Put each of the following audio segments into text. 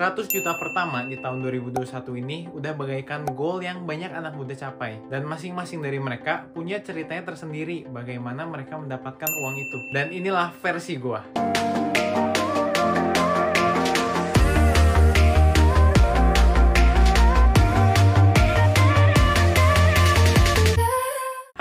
100 juta pertama di tahun 2021 ini udah bagaikan goal yang banyak anak muda capai. Dan masing-masing dari mereka punya ceritanya tersendiri bagaimana mereka mendapatkan uang itu. Dan inilah versi gua.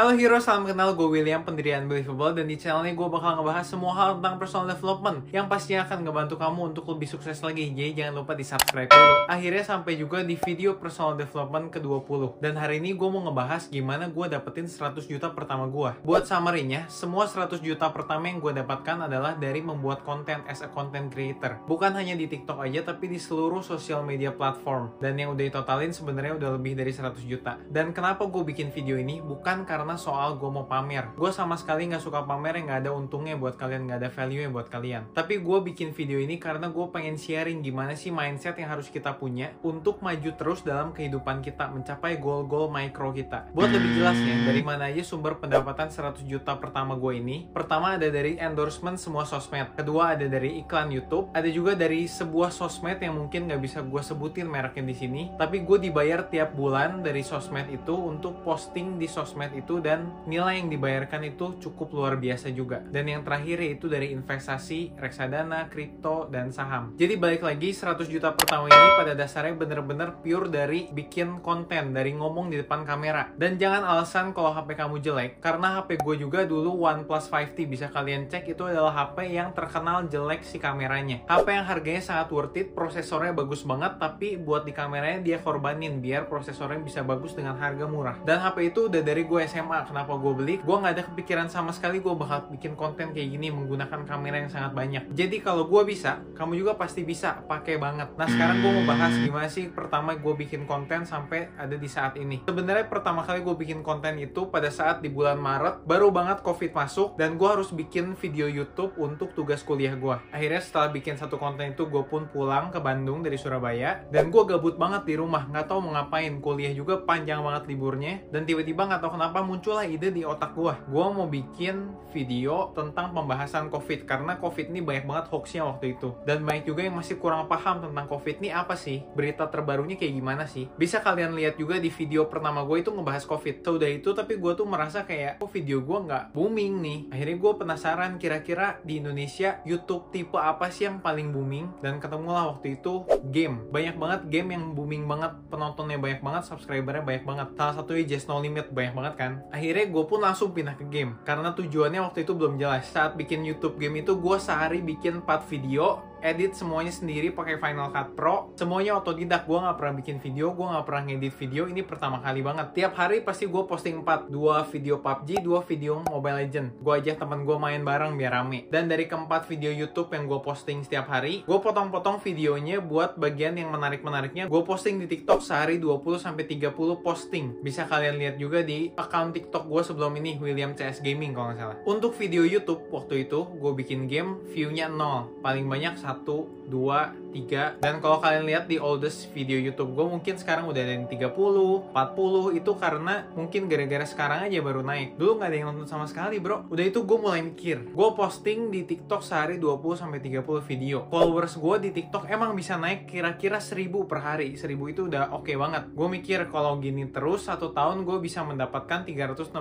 Halo Hero, salam kenal. Gue William, pendiri Unbelievable. Dan di channel ini gue bakal ngebahas semua hal tentang personal development yang pastinya akan ngebantu kamu untuk lebih sukses lagi. Jadi jangan lupa di subscribe dulu. Akhirnya sampai juga di video personal development ke-20. Dan hari ini gue mau ngebahas gimana gue dapetin 100 juta pertama gue. Buat summary-nya, semua 100 juta pertama yang gue dapatkan adalah dari membuat konten as a content creator. Bukan hanya di TikTok aja, tapi di seluruh social media platform. Dan yang udah ditotalin sebenarnya udah lebih dari 100 juta. Dan kenapa gue bikin video ini? Bukan karena soal gue mau pamer. Gue sama sekali nggak suka pamer yang nggak ada untungnya buat kalian, nggak ada value nya buat kalian. Tapi gue bikin video ini karena gue pengen sharing gimana sih mindset yang harus kita punya untuk maju terus dalam kehidupan kita, mencapai goal-goal micro kita. Buat lebih jelasnya, dari mana aja sumber pendapatan 100 juta pertama gue ini? Pertama ada dari endorsement semua sosmed. Kedua ada dari iklan YouTube. Ada juga dari sebuah sosmed yang mungkin nggak bisa gue sebutin mereknya di sini. Tapi gue dibayar tiap bulan dari sosmed itu untuk posting di sosmed itu dan nilai yang dibayarkan itu cukup luar biasa juga. Dan yang terakhir yaitu dari investasi, reksadana, kripto, dan saham. Jadi balik lagi 100 juta pertama ini pada dasarnya bener-bener pure dari bikin konten, dari ngomong di depan kamera. Dan jangan alasan kalau HP kamu jelek, karena HP gue juga dulu OnePlus 5T bisa kalian cek itu adalah HP yang terkenal jelek si kameranya. HP yang harganya sangat worth it, prosesornya bagus banget, tapi buat di kameranya dia korbanin biar prosesornya bisa bagus dengan harga murah. Dan HP itu udah dari gue SMA SMA kenapa gue beli? Gue nggak ada kepikiran sama sekali gue bakal bikin konten kayak gini menggunakan kamera yang sangat banyak. Jadi kalau gue bisa kamu juga pasti bisa pakai banget. Nah sekarang gue mau bahas gimana sih pertama gue bikin konten sampai ada di saat ini. Sebenarnya pertama kali gue bikin konten itu pada saat di bulan Maret baru banget covid masuk dan gue harus bikin video YouTube untuk tugas kuliah gue akhirnya setelah bikin satu konten itu gue pun pulang ke Bandung dari Surabaya dan gue gabut banget di rumah. Nggak tahu mau ngapain. Kuliah juga panjang banget liburnya dan tiba-tiba nggak tahu kenapa muncul muncullah ide di otak gue. Gue mau bikin video tentang pembahasan COVID karena COVID ini banyak banget hoaxnya waktu itu. Dan banyak juga yang masih kurang paham tentang COVID ini apa sih? Berita terbarunya kayak gimana sih? Bisa kalian lihat juga di video pertama gue itu ngebahas COVID. Sudah itu tapi gue tuh merasa kayak, oh video gue nggak booming nih. Akhirnya gue penasaran kira-kira di Indonesia YouTube tipe apa sih yang paling booming? Dan ketemulah waktu itu game. Banyak banget game yang booming banget, penontonnya banyak banget, subscribernya banyak banget. Salah satunya Just No Limit banyak banget kan akhirnya gue pun langsung pindah ke game karena tujuannya waktu itu belum jelas. Saat bikin YouTube game itu gue sehari bikin 4 video edit semuanya sendiri pakai Final Cut Pro. Semuanya otodidak. Gue nggak pernah bikin video gue nggak pernah ngedit video. Ini pertama kali banget. Tiap hari pasti gue posting 4 dua video PUBG dua video Mobile Legend. Gue ajak teman gue main bareng biar rame. Dan dari keempat video YouTube yang gue posting setiap hari gue potong-potong videonya buat bagian yang menarik-menariknya. Gue posting di TikTok sehari 20 sampai 30 posting. Bisa kalian lihat juga di account TikTok gue sebelum ini William CS Gaming kalau nggak salah. Untuk video YouTube waktu itu gue bikin game viewnya nol. Paling banyak satu dua tiga. Dan kalau kalian lihat di oldest video YouTube gue mungkin sekarang udah ada yang 30, 40 itu karena mungkin gara-gara sekarang aja baru naik. Dulu nggak ada yang nonton sama sekali bro. Udah itu gue mulai mikir. Gue posting di TikTok sehari 20 sampai 30 video. Followers gue di TikTok emang bisa naik kira-kira 1000 per hari. 1000 itu udah oke okay banget. Gue mikir kalau gini terus satu tahun gue bisa mendapatkan 365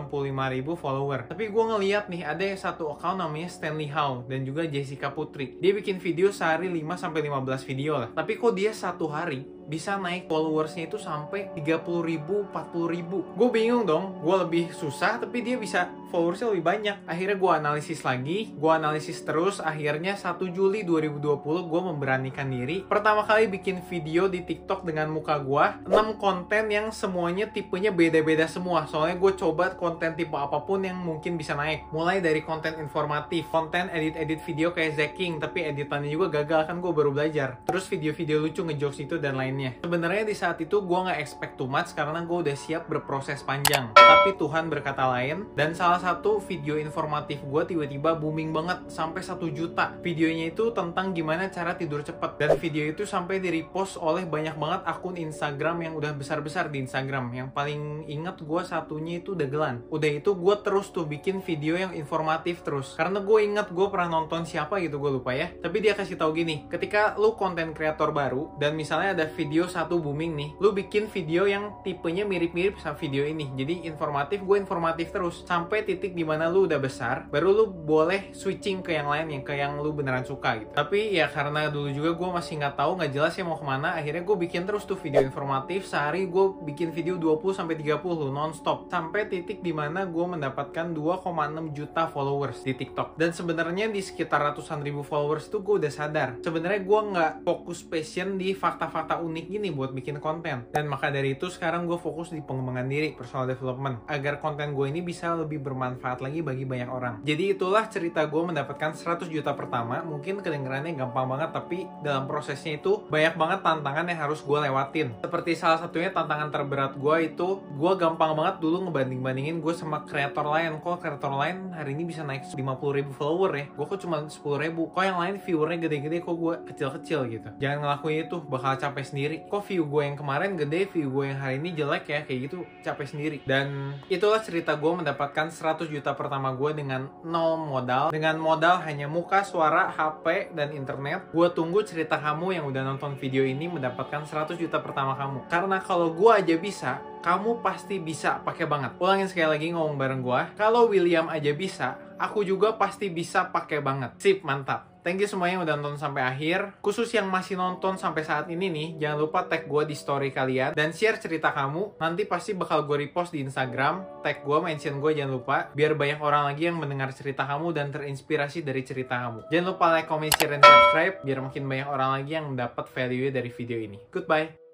ribu follower. Tapi gue ngeliat nih ada satu account namanya Stanley Howe dan juga Jessica Putri. Dia bikin video sehari 5 sampai 15 video lah. Tapi kok dia satu hari bisa naik followersnya itu sampai 30 ribu, 40 ribu. Gue bingung dong, gue lebih susah tapi dia bisa followersnya lebih banyak. Akhirnya gue analisis lagi, gue analisis terus, akhirnya 1 Juli 2020 gue memberanikan diri. Pertama kali bikin video di TikTok dengan muka gue, 6 konten yang semuanya tipenya beda-beda semua. Soalnya gue coba konten tipe apa pun yang mungkin bisa naik. Mulai dari konten informatif, konten edit-edit video kayak Zaking, tapi editannya juga gagal kan gue baru belajar. Terus video-video lucu ngejokes itu dan lain kontennya. Sebenarnya di saat itu gue nggak expect too much karena gue udah siap berproses panjang. Tapi Tuhan berkata lain, dan salah satu video informatif gue tiba-tiba booming banget sampai satu juta. Videonya itu tentang gimana cara tidur cepat. Dan video itu sampai di repost oleh banyak banget akun Instagram yang udah besar-besar di Instagram. Yang paling inget gue satunya itu Dagelan. Udah itu gue terus tuh bikin video yang informatif terus. Karena gue inget gue pernah nonton siapa gitu gue lupa ya. Tapi dia kasih tahu gini, ketika lu konten kreator baru dan misalnya ada video satu booming nih, lu bikin video yang tipenya mirip-mirip sama video ini. Jadi informatif, gue informatif terus sampai titik di mana lu udah besar, baru lu boleh switching ke yang lain yang ke yang lu beneran suka gitu. Tapi ya karena dulu juga gue masih nggak tahu nggak jelas ya mau ke mana, akhirnya gue bikin terus tuh video informatif. Sehari gue bikin video 20 sampai 30 nonstop sampai titik di mana gue mendapatkan 2,6 juta followers di TikTok. Dan sebenarnya di sekitar ratusan ribu followers itu gue udah sadar. Sebenarnya gue nggak fokus passion di fakta-fakta unik gini buat bikin konten. Dan maka dari itu sekarang gue fokus di pengembangan diri, personal development. Agar konten gue ini bisa lebih bermanfaat lagi bagi banyak orang. Jadi itulah cerita gue mendapatkan 100 juta pertama. Mungkin kedengarannya gampang banget, tapi dalam prosesnya itu banyak banget tantangan yang harus gue lewatin. Seperti salah satunya tantangan terberat gue itu, gue gampang banget dulu ngebanding-bandingin gue sama kreator lain. Kok kreator lain hari ini bisa naik 50 ribu follower ya? Gue kok cuma 10 ribu. Kok yang lain viewernya gede-gede, kok gue kecil-kecil gitu. Jangan ngelakuin itu, bakal capek sendiri. Kok view gue yang kemarin gede, view gue yang hari ini jelek ya, kayak gitu capek sendiri. Dan itulah cerita gue mendapatkan 100 juta pertama gue dengan nol modal. Dengan modal hanya muka, suara, HP, dan internet. Gue tunggu cerita kamu yang udah nonton video ini mendapatkan 100 juta pertama kamu. Karena kalau gue aja bisa, kamu pasti bisa pakai banget. Ulangin sekali lagi ngomong bareng gue. Kalau William aja bisa, aku juga pasti bisa pakai banget. Sip, mantap. Thank you semuanya yang udah nonton sampai akhir. Khusus yang masih nonton sampai saat ini nih, jangan lupa tag gue di story kalian dan share cerita kamu. Nanti pasti bakal gue repost di Instagram. Tag gue, mention gue jangan lupa. Biar banyak orang lagi yang mendengar cerita kamu dan terinspirasi dari cerita kamu. Jangan lupa like, comment, share, dan subscribe. Biar makin banyak orang lagi yang mendapat value dari video ini. Goodbye.